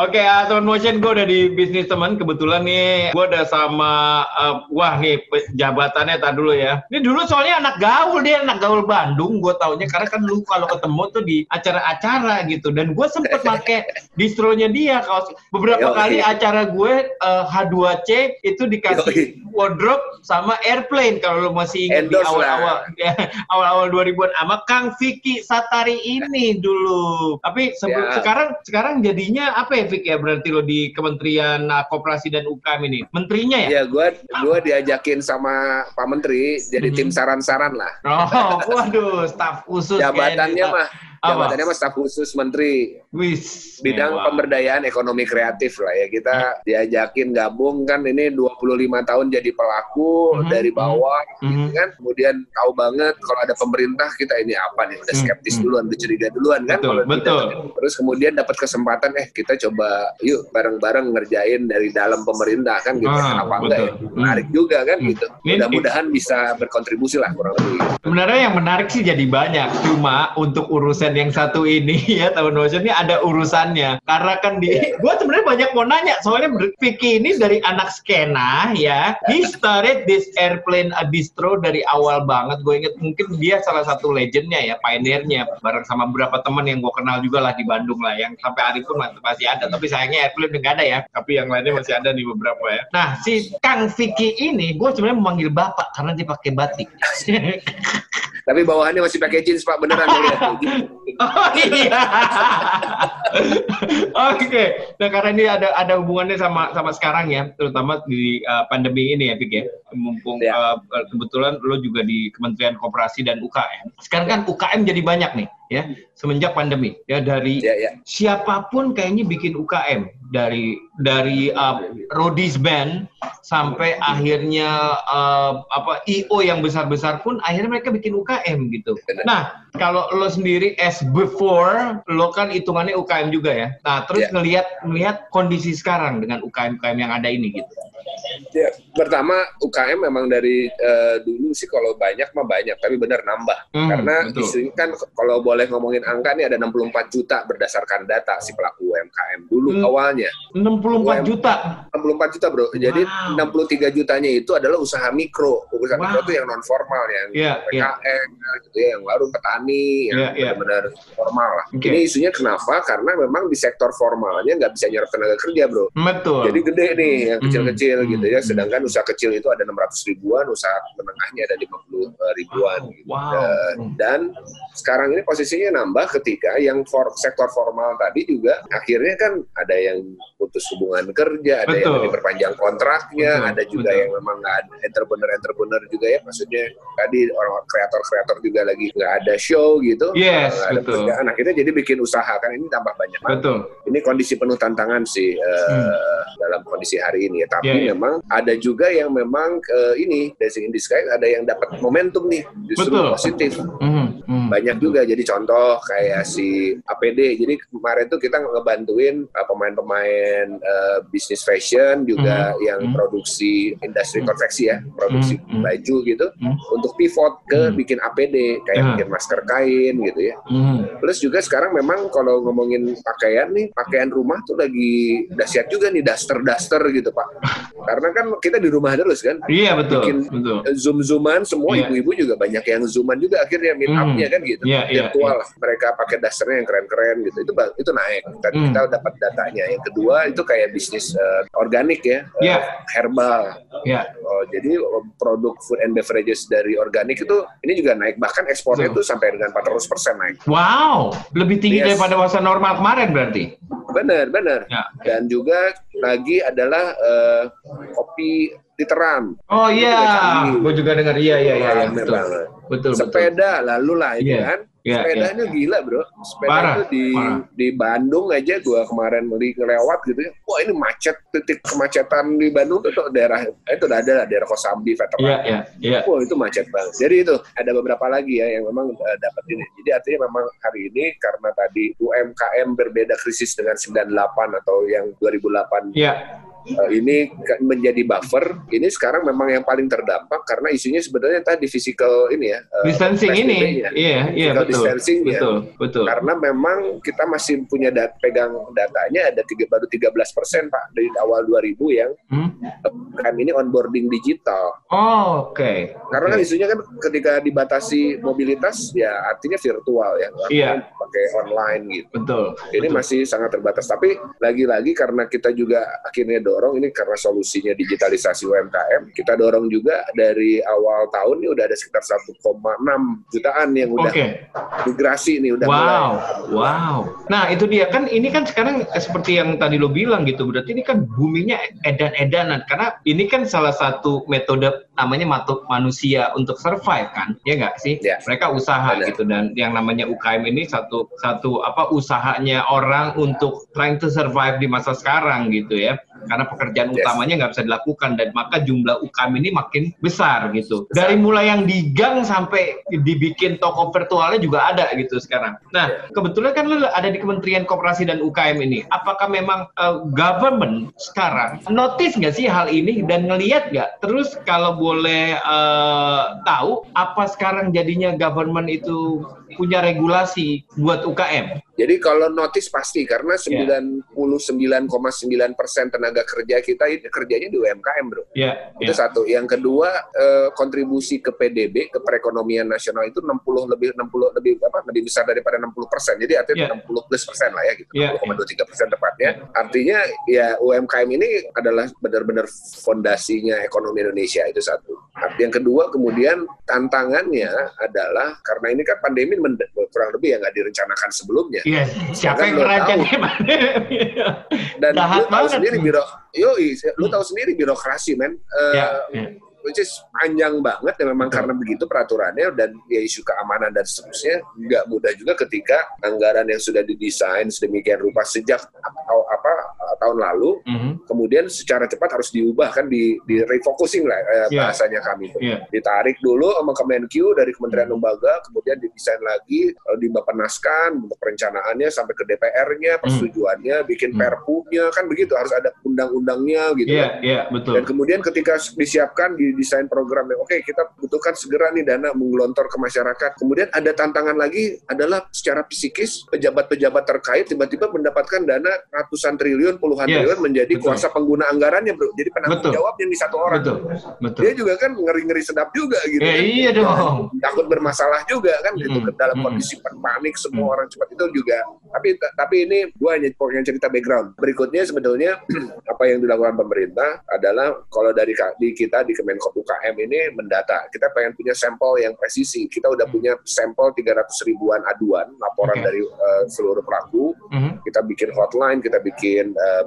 Oke, okay, uh, motion gue udah di bisnis teman. Kebetulan nih, gue udah sama, uh, wah nih jabatannya tak dulu ya. Ini dulu soalnya anak gaul dia, anak gaul Bandung. Gue taunya karena kan lu kalau ketemu tuh di acara-acara gitu. Dan gue sempet pakai distronya dia. Kalau beberapa Yo, kali acara gue uh, H2C itu dikasih Yo, wardrobe sama airplane kalau lu masih ingat di awal-awal ya, awal-awal 2000-an sama Kang Vicky Satari ini dulu. Tapi sebelum ya. sekarang sekarang jadinya apa ya? Fik ya berarti lo di Kementerian uh, Koperasi dan UKM ini? Menterinya ya? Iya, gua gua diajakin sama Pak Menteri jadi hmm. tim saran-saran lah. Oh, waduh, staf khusus Jabatannya mah Jabatannya mas staf khusus menteri. Wis. Bidang wow. pemberdayaan ekonomi kreatif lah ya. Kita hmm. diajakin gabung kan ini 25 tahun jadi pelaku hmm. dari bawah hmm. gitu kan. Kemudian tahu banget kalau ada pemerintah kita ini apa nih udah hmm. skeptis hmm. duluan, udah curiga duluan kan. Betul, betul. Kita, terus kemudian dapat kesempatan eh kita coba yuk bareng-bareng ngerjain dari dalam pemerintah kan gitu. Ah, Kenapa enggak ya? Menarik hmm. juga kan hmm. gitu. Mudah-mudahan bisa berkontribusi lah kurang lebih. Sebenarnya yang menarik sih jadi banyak. Cuma untuk urusan dan yang satu ini ya tahun Ocean ini ada urusannya. Karena kan di yeah. gue sebenarnya banyak mau nanya soalnya Vicky ini dari anak skena ya he started this airplane a distro dari awal banget. Gue inget mungkin dia salah satu legendnya ya pioneernya bareng sama beberapa teman yang gue kenal juga lah di Bandung lah yang sampai hari pun masih ada. Tapi sayangnya airplane udah gak ada ya. Tapi yang lainnya masih ada nih beberapa ya. Nah si Kang Vicky ini gue sebenarnya memanggil bapak karena dia pakai batik Tapi bawahannya masih pakai jeans Pak beneran oh iya. Oke. Okay. Nah karena ini ada ada hubungannya sama sama sekarang ya, terutama di uh, pandemi ini ya, Pik ya. Mumpung ya. Uh, kebetulan lo juga di Kementerian Koperasi dan UKM. Sekarang kan UKM jadi banyak nih ya semenjak pandemi ya dari ya, ya. siapa pun kayaknya bikin UKM dari dari uh, Rodis Band sampai akhirnya uh, apa IO yang besar-besar pun akhirnya mereka bikin UKM gitu. Nah, kalau lo sendiri as before lo kan hitungannya UKM juga ya. Nah, terus ya. ngelihat ngelihat kondisi sekarang dengan UKM-UKM yang ada ini gitu. Ya, pertama UKM memang dari uh, dulu sih kalau banyak mah banyak, tapi benar nambah. Hmm, Karena isunya kan kalau boleh ngomongin angka nih ada 64 juta berdasarkan data si pelaku UMKM dulu hmm, awalnya. 64 UM, juta. 64 juta, Bro. Jadi wow. 63 jutanya itu adalah usaha mikro. Usaha wow. mikro itu yang non formal yang yeah, PKM yeah. gitu ya, yang warung petani, yang yeah, yeah. benar-benar formal lah. Okay. Ini isunya kenapa? Karena memang di sektor formalnya nggak bisa nyerap tenaga kerja, Bro. Betul. Jadi gede nih yang hmm. kecil-kecil hmm. gitu ya. Sedangkan usaha kecil itu ada 600 ribuan, usaha menengahnya ada 50 eh, ribuan. Wow. Gitu. Wow. Dan, dan sekarang ini posisinya nambah ketika yang for, sektor formal tadi juga akhirnya kan ada yang putus hubungan kerja, ada Betul. yang diperpanjang kontraknya, Betul. ada juga Betul. yang memang nggak ada entrepreneur-entrepreneur juga ya, maksudnya tadi orang kreator-kreator juga lagi nggak ada show gitu, yes, ada betul. kerjaan, akhirnya jadi bikin usaha kan ini tambah banyak. Betul. Ini kondisi penuh tantangan sih uh, hmm. dalam kondisi hari ini ya, tapi yeah, yeah. memang ada juga yang memang uh, ini blessing in disguise, ada yang dapat momentum nih justru Betul. positif. Mm -hmm. Banyak juga, jadi contoh kayak si APD, jadi kemarin tuh kita ngebantuin uh, pemain-pemain uh, bisnis fashion juga mm-hmm. yang mm-hmm. produksi industri mm-hmm. konveksi ya, produksi mm-hmm. baju gitu mm-hmm. untuk pivot ke mm-hmm. bikin APD kayak yeah. bikin masker kain gitu ya. Mm-hmm. Plus juga sekarang memang kalau ngomongin pakaian nih, pakaian rumah tuh lagi dahsyat juga nih daster-daster gitu Pak. Karena kan kita di rumah terus kan. Iya betul. Bikin betul. zoom-zooman semua yeah. ibu-ibu juga banyak yang zooman juga akhirnya meet up-nya mm. Kan gitu. Yeah, iya, Virtual yeah, yeah. mereka pakai dasternya yang keren-keren gitu. Itu itu naik. Tadi mm. kita dapat datanya. Yang kedua itu kayak bisnis uh, organik ya, yeah. uh, herbal. Yeah. Oh, jadi produk food and beverages dari organik itu ini juga naik. Bahkan ekspornya itu sampai dengan 400% naik. Wow, lebih tinggi yes. daripada masa normal kemarin berarti. Benar, benar. Ya. Dan juga lagi adalah uh, kopi literan. Oh iya, gue juga dengar. Iya, iya, iya. iya betul. betul. Sepeda betul. lalu lah itu yeah. kan. Ya, Sepedanya ya. gila bro. Sepeda parah, itu di parah. di Bandung aja gua kemarin beli ngelewat gitu ya. Wah ini macet titik kemacetan di Bandung tuh, tuh daerah eh, itu udah ada lah daerah Kosambi, Veteran. Iya, iya, iya. Wah itu macet banget. Jadi itu ada beberapa lagi ya yang memang uh, dapat ini. Jadi artinya memang hari ini karena tadi UMKM berbeda krisis dengan 98 atau yang 2008. Iya uh, ini menjadi buffer. Ini sekarang memang yang paling terdampak karena isunya sebenarnya tadi physical ini ya. Uh, distancing ini. Iya, iya betul. distancing ya. betul, ya. Betul. Karena memang kita masih punya dat pegang datanya ada tiga baru 13 persen Pak dari awal 2000 yang hmm? kan ini onboarding digital. Oh, oke. Okay. Karena okay. kan isunya kan ketika dibatasi mobilitas ya artinya virtual ya. Iya. Pakai online gitu. Betul. Ini betul. masih sangat terbatas. Tapi lagi-lagi karena kita juga akhirnya dorong ini karena solusinya digitalisasi UMKM, kita dorong juga dari awal tahun ini udah ada sekitar 1,6 jutaan yang udah okay. migrasi nih udah wow. mulai. Wow. Nah, itu dia kan ini kan sekarang seperti yang tadi lo bilang gitu. Berarti ini kan buminya edan-edanan karena ini kan salah satu metode namanya matu manusia untuk survive kan ya nggak sih ya. mereka usaha Benar. gitu dan yang namanya UKM ini satu satu apa usahanya orang untuk trying to survive di masa sekarang gitu ya karena pekerjaan yes. utamanya nggak bisa dilakukan dan maka jumlah UKM ini makin besar gitu. Besar. Dari mulai yang di gang sampai dibikin toko virtualnya juga ada gitu sekarang. Nah, yeah. kebetulan kan lu ada di Kementerian Koperasi dan UKM ini. Apakah memang uh, government sekarang notice nggak sih hal ini dan ngelihat nggak? Terus kalau boleh uh, tahu apa sekarang jadinya government itu punya regulasi buat UKM? Jadi kalau notice pasti karena 99,9 yeah. persen tenaga kerja kita kerjanya di UMKM, bro. Yeah, itu yeah. satu. Yang kedua eh, kontribusi ke PDB ke perekonomian nasional itu 60 lebih 60 lebih apa lebih besar daripada 60 persen. Jadi artinya yeah. 60 plus persen lah ya gitu. Yeah, 60,23 persen tepatnya. Artinya ya UMKM ini adalah benar-benar fondasinya ekonomi Indonesia itu satu. Yang kedua kemudian tantangannya adalah karena ini kan pandemi kurang lebih ya nggak direncanakan sebelumnya. Iya, siapa yang ngerancangnya? Dan lu tahu sendiri biro, yo, lu tahu sendiri birokrasi, men. Uh, ya, ya which is panjang banget ya memang karena begitu peraturannya dan ya isu keamanan dan seterusnya nggak mudah juga ketika anggaran yang sudah didesain sedemikian rupa sejak apa tahun lalu mm-hmm. kemudian secara cepat harus diubah kan di, di refocusing lah eh, yeah. bahasanya kami yeah. ditarik dulu sama Kemenq dari Kementerian mm-hmm. Lembaga kemudian didesain lagi uh, dibapenaskan untuk perencanaannya sampai ke DPR-nya mhm. persetujuannya mm-hmm. bikin mm-hmm. perpunya kan begitu harus ada undang-undangnya gitu yeah, kan. yeah, betul. dan kemudian ketika disiapkan di desain program yang oke okay, kita butuhkan segera nih dana menggelontor ke masyarakat. Kemudian ada tantangan lagi adalah secara psikis pejabat-pejabat terkait tiba-tiba mendapatkan dana ratusan triliun, puluhan yes, triliun menjadi betul. kuasa pengguna anggarannya, Bro. Jadi penanggung jawab yang di satu orang. Betul. Betul. Dia juga kan ngeri-ngeri sedap juga gitu. Ya, kan. Iya dong. Takut bermasalah juga kan gitu hmm. dalam hmm. kondisi panik semua hmm. orang cepat itu juga. Tapi tapi ini gua hanya yang cerita background. Berikutnya sebetulnya apa yang dilakukan pemerintah adalah kalau dari di kita di Kemenko Kelompok UKM ini mendata. Kita pengen punya sampel yang presisi. Kita udah hmm. punya sampel 300 ribuan aduan, laporan okay. dari uh, seluruh pelaku. Mm-hmm. Kita bikin hotline, kita bikin uh,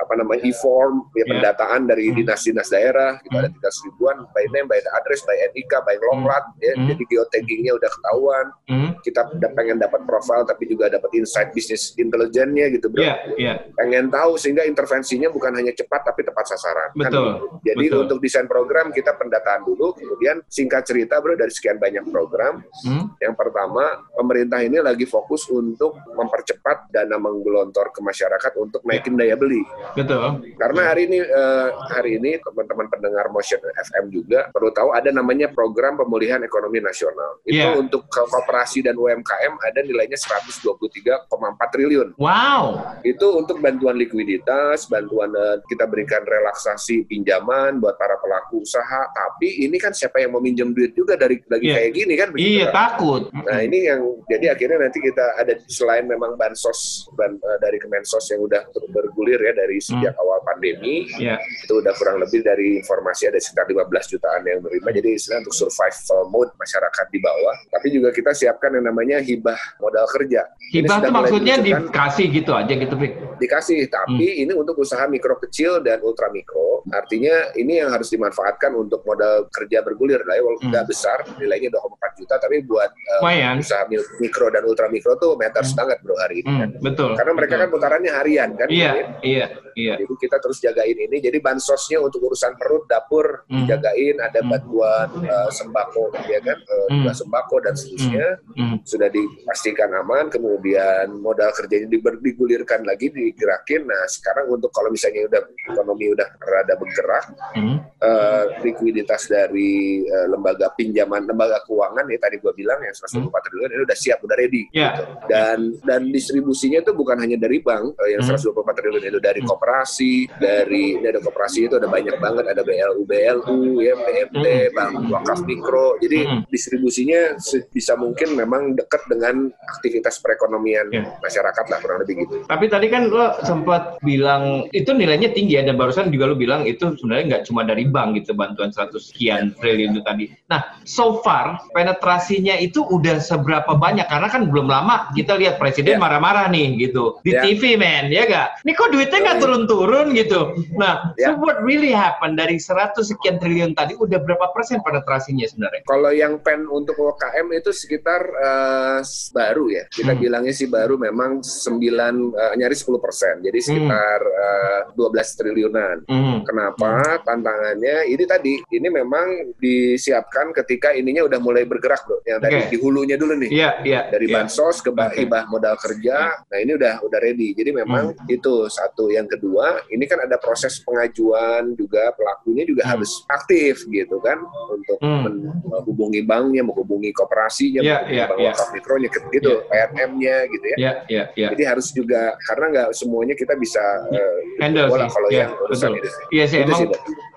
apa namanya e-form, ya, yeah. pendataan dari mm-hmm. dinas-dinas daerah. Kita mm-hmm. ada 300 ribuan, by name, by address, by NIK, by longlat. Mm-hmm. Ya. Jadi geotaggingnya udah ketahuan. Mm-hmm. Kita udah pengen dapat profil, tapi juga dapat insight bisnis intelijennya gitu, bro. Yeah, yeah. Pengen tahu sehingga intervensinya bukan hanya cepat tapi tepat sasaran. Kan Betul. Kan? Jadi Betul. untuk desain program program kita pendataan dulu, kemudian singkat cerita bro dari sekian banyak program. Hmm. Yang pertama, pemerintah ini lagi fokus untuk mempercepat dana menggelontor ke masyarakat untuk naikin daya beli. Betul. Karena hari ini uh, hari ini teman-teman pendengar Motion FM juga perlu tahu ada namanya program pemulihan ekonomi nasional. Itu yeah. untuk kooperasi dan UMKM ada nilainya 123,4 triliun. Wow. Itu untuk bantuan likuiditas, bantuan uh, kita berikan relaksasi pinjaman buat para pelaku usaha, tapi ini kan siapa yang mau minjem duit juga dari lagi yeah. kayak gini kan? Begitu, iya kan? takut. Nah ini yang jadi akhirnya nanti kita ada selain memang bansos ban, uh, dari Kemensos yang udah bergulir ya dari sejak hmm. awal pandemi, yeah. itu udah kurang lebih dari informasi ada sekitar 15 jutaan yang menerima. Jadi istilah untuk survival mode masyarakat di bawah. Tapi juga kita siapkan yang namanya hibah modal kerja. Hibah itu maksudnya dikasih gitu aja gitu, Pik? Dikasih, tapi hmm. ini untuk usaha mikro kecil dan ultra mikro. Artinya ini yang harus dimanfaatkan dimanfaatkan untuk modal kerja bergulir lah ya, walaupun nggak hmm. besar, nilainya 2,4 juta, tapi buat uh, usaha mikro dan ultra mikro tuh matters hmm. banget bro hari ini. Hmm, kan. Betul. Karena mereka betul. kan putarannya harian kan. Iya, iya, iya. Jadi kita terus jagain ini. Jadi bansosnya untuk urusan perut, dapur hmm. dijagain, ada hmm. bantuan uh, sembako, ya kan, uh, hmm. sembako dan seterusnya hmm. hmm. sudah dipastikan aman. Kemudian modal kerjanya digulirkan lagi, digerakin. Nah sekarang untuk kalau misalnya udah ekonomi udah rada bergerak, hmm. uh, likuiditas dari uh, lembaga pinjaman, lembaga keuangan ya tadi gua bilang yang 124 hmm. triliun ini udah siap, udah ready. Yeah. Gitu. Dan dan distribusinya itu bukan hanya dari bank uh, yang hmm. 124 triliun itu dari koperasi, dari dari koperasi itu ada banyak banget, ada BLU, BLU, ya, PMT, hmm. bank wakaf mikro. Jadi hmm. distribusinya bisa mungkin memang dekat dengan aktivitas perekonomian yeah. masyarakat lah kurang lebih gitu. Tapi tadi kan lo sempat bilang itu nilainya tinggi ya dan barusan juga lo bilang itu sebenarnya nggak cuma dari bank gitu bantuan 100 sekian triliun itu tadi. Nah, so far penetrasinya itu udah seberapa banyak karena kan belum lama kita lihat presiden yeah. marah-marah nih gitu di yeah. TV men ya gak? Ini kok duitnya nggak turun-turun gitu. Nah, yeah. so what really happen dari 100 sekian triliun tadi udah berapa persen penetrasinya sebenarnya? Kalau yang pen untuk UKM itu sekitar uh, baru ya. Kita hmm. bilangnya sih baru memang 9 uh, nyaris 10 persen. Jadi hmm. sekitar hmm. uh, 12 triliunan. Hmm. Kenapa? Tantangannya ini tadi ini memang disiapkan ketika ininya udah mulai bergerak loh. Yang dari okay. di hulunya dulu nih. Iya, yeah, iya. Yeah, dari yeah. bansos ke okay. hibah modal kerja. Yeah. Nah, ini udah udah ready. Jadi memang hmm. itu satu. Yang kedua, ini kan ada proses pengajuan juga pelakunya juga hmm. harus aktif gitu kan untuk hmm. menghubungi banknya, menghubungi kooperasinya, yeah, menghubungi yeah, bank yeah. wakaf mikronya gitu, yeah. PNM-nya gitu ya. Yeah, yeah, yeah. Jadi harus juga karena nggak semuanya kita bisa uh, handle kalau yeah, yang urusan itu. Iya sih, emang sih,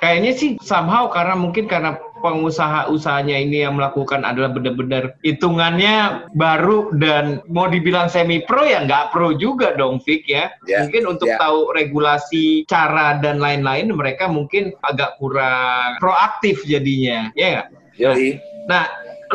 kayaknya sih somehow karena mungkin karena pengusaha-usahanya ini yang melakukan adalah benar-benar hitungannya baru dan mau dibilang semi pro ya nggak pro juga dong Vic ya. Yeah. Mungkin untuk yeah. tahu regulasi cara dan lain-lain mereka mungkin agak kurang proaktif jadinya, ya? Nah, nah,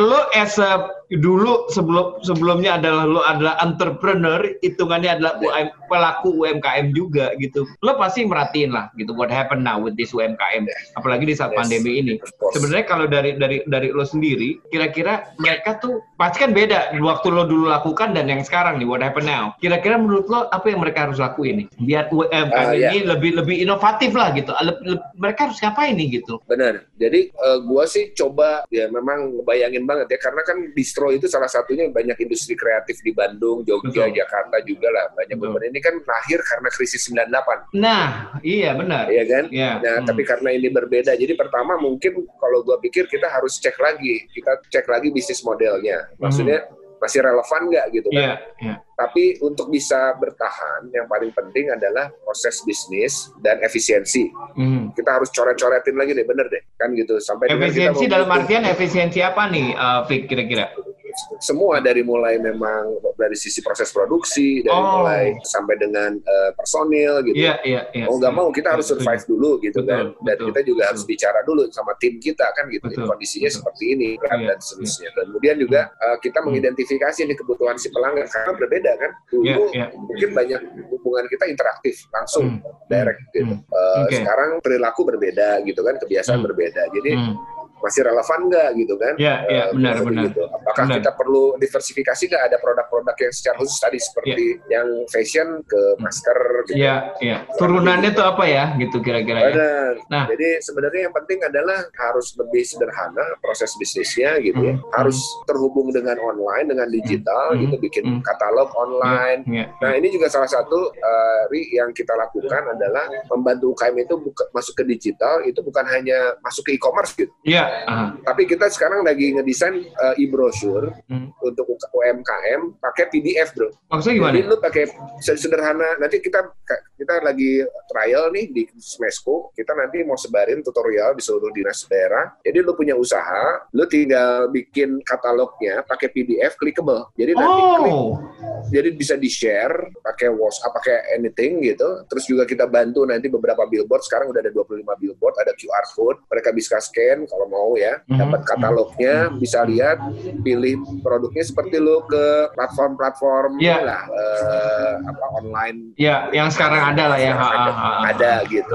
lo as a dulu sebelum sebelumnya adalah lo adalah entrepreneur, hitungannya adalah UM, pelaku UMKM juga gitu. Lo pasti merhatiin lah gitu what happen now with this UMKM, apalagi di saat yes. pandemi ini. Sebenarnya kalau dari dari dari lo sendiri, kira-kira mereka tuh pasti kan beda waktu lo dulu lakukan dan yang sekarang nih what happen now. Kira-kira menurut lo apa yang mereka harus lakuin nih biar UMKM uh, yeah. ini lebih lebih inovatif lah gitu. Le, le, mereka harus ngapain nih gitu? Benar. Jadi uh, gua sih coba ya memang bayangin banget ya karena kan di distro itu salah satunya banyak industri kreatif di Bandung, Jogja, Betul. Jakarta juga lah. Banyak beberapa ini kan lahir karena krisis 98. Nah, iya benar. Iya kan? Ya. Nah, hmm. tapi karena ini berbeda. Jadi pertama mungkin kalau gua pikir kita harus cek lagi. Kita cek lagi bisnis modelnya. Maksudnya hmm. masih relevan nggak gitu kan? Yeah, yeah. Tapi untuk bisa bertahan, yang paling penting adalah proses bisnis dan efisiensi. Hmm. Kita harus coret-coretin lagi deh, bener deh, kan gitu. Sampai efisiensi dalam artian efisiensi apa nih, uh, kira-kira? Semua dari mulai memang dari sisi proses produksi dari oh. mulai sampai dengan uh, personil gitu. Iya, iya, iya. Mau nggak mau kita harus survive dulu gitu betul, kan. Dan betul, kita juga betul. harus bicara dulu sama tim kita kan gitu. Betul, Kondisinya betul. seperti ini kan iya, dan seterusnya. Iya. Kemudian juga uh, kita hmm. mengidentifikasi nih kebutuhan si pelanggan karena berbeda kan. Dulu iya, iya. mungkin banyak hubungan kita interaktif langsung hmm. direct gitu. Hmm. Uh, okay. Sekarang perilaku berbeda gitu kan, kebiasaan hmm. berbeda. Jadi hmm masih relevan nggak gitu kan? Iya, iya, uh, benar, benar. Gitu. Apakah benar. kita perlu diversifikasi nggak ada produk-produk yang secara khusus tadi seperti ya. yang fashion ke hmm. masker gitu. Iya, iya. Turunannya tuh apa ya gitu kira-kira ya? Nah, jadi sebenarnya yang penting adalah harus lebih sederhana proses bisnisnya gitu ya. hmm. ya. Harus terhubung dengan online, dengan digital hmm. gitu, bikin hmm. katalog online. Ya, ya, nah, ini juga salah satu uh, yang kita lakukan adalah membantu UKM itu buka, masuk ke digital itu bukan hanya masuk ke e-commerce gitu. Iya, Uh-huh. Tapi kita sekarang lagi ngedesain uh, e-brochure hmm. untuk UMKM pakai PDF, bro. Maksudnya gimana? Jadi lu pakai sederhana. Nanti kita kita lagi trial nih di Smesco. Kita nanti mau sebarin tutorial di seluruh dinas daerah. Jadi lu punya usaha, lu tinggal bikin katalognya pakai PDF clickable. Jadi nanti oh. klik, jadi bisa di share pakai WhatsApp, pakai anything gitu. Terus juga kita bantu nanti beberapa billboard. Sekarang udah ada 25 billboard, ada QR code. Mereka bisa scan kalau mau ya, mm-hmm. dapat katalognya, bisa lihat, pilih produknya seperti lo ke platform-platform yeah. lah, uh, apa online. Ya, yeah, yang sekarang ada lah ya. Ada, ada gitu.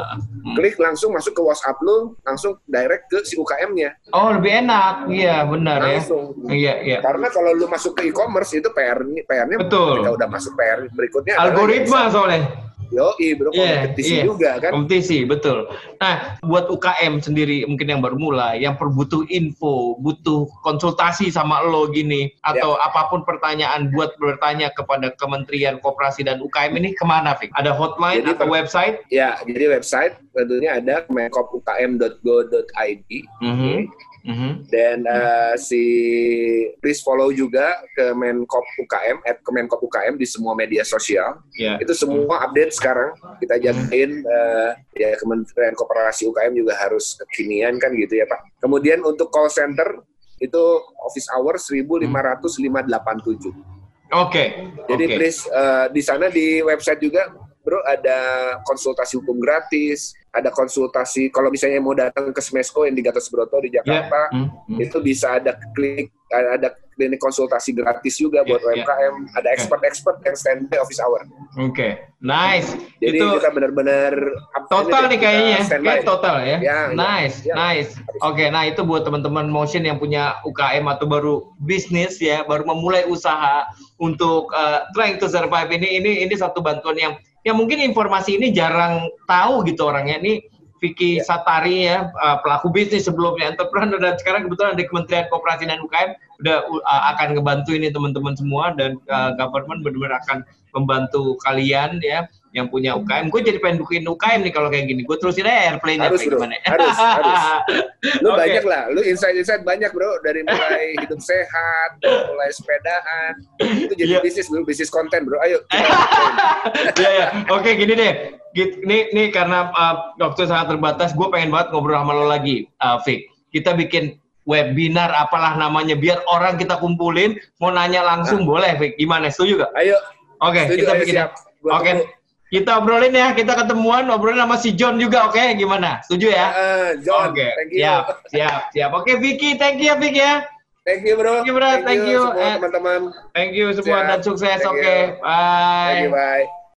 Klik langsung masuk ke WhatsApp lo, langsung direct ke si UKM-nya. Oh, lebih enak. Iya, benar ya. langsung. ya. Iya, iya. Karena kalau lu masuk ke e-commerce itu PR PR-nya Betul. Udah masuk PR berikutnya algoritma soalnya Yoi, bro, yeah, kompetisi yeah. juga kan. Kompetisi, betul. Nah, buat UKM sendiri mungkin yang baru mulai, yang perbutuh info, butuh konsultasi sama lo gini, atau yeah. apa pun pertanyaan buat bertanya kepada Kementerian Koperasi dan UKM ini ke mana, Fik? Ada hotline jadi, atau website? Ya, jadi website tentunya ada menkopukm.go.id. Mm -hmm. Mm-hmm. Dan uh, si please follow juga ke Menkop UKM, at Kemenkop UKM di semua media sosial. Yeah. Itu semua update sekarang. Kita jagain uh, ya Kementerian Koperasi UKM juga harus kekinian kan gitu ya Pak. Kemudian untuk call center itu office hour 15587. Oke. Okay. Jadi okay. please uh, di sana di website juga bro ada konsultasi hukum gratis, ada konsultasi kalau misalnya mau datang ke Smesco yang di Gatot Subroto di Jakarta, yeah. mm -hmm. itu bisa ada klik ada klinik konsultasi gratis juga buat yeah, UMKM, yeah. ada expert-expert yang standby office hour. Oke, okay. nice. Jadi itu kita benar-benar total nih kayaknya, kayak total ya. ya nice, ya, nice. Oke, okay, nah itu buat teman-teman motion yang punya UKM atau baru bisnis ya, baru memulai usaha untuk uh, trying to survive ini, ini ini satu bantuan yang ya mungkin informasi ini jarang tahu gitu orangnya. Ini Vicky ya. Satari ya pelaku bisnis sebelumnya entrepreneur dan sekarang kebetulan di Kementerian Koperasi dan UKM udah uh, akan ngebantu ini teman-teman semua dan uh, government benar-benar akan membantu kalian ya yang punya UKM. Gue jadi pengen bukuin UKM nih kalau kayak gini. Gue terusin aja airplane harus, bro. gimana. Harus, harus. Lu okay. banyak lah. Lu insight-insight banyak bro. Dari mulai hidup sehat, mulai sepedaan. Itu jadi yeah. bisnis bro. Bisnis konten bro. Ayo. Iya, ya. Oke gini deh. Ini, ini karena uh, waktu sangat terbatas, gue pengen banget ngobrol sama lo lagi, uh, Vic. Kita bikin webinar apalah namanya biar orang kita kumpulin mau nanya langsung nah. boleh Vic gimana setuju gak? Ayo oke okay, kita bikin oke okay. Kita obrolin ya kita ketemuan obrolin sama si John juga oke okay? gimana setuju ya? Uh, John oke okay. siap siap siap oke okay, Vicky thank you ya Vicky ya Thank you bro. Thank you bro. Thank, thank you, you. semua teman-teman. Thank you semua dan sukses. Oke. Okay. Bye. Thank you. Bye.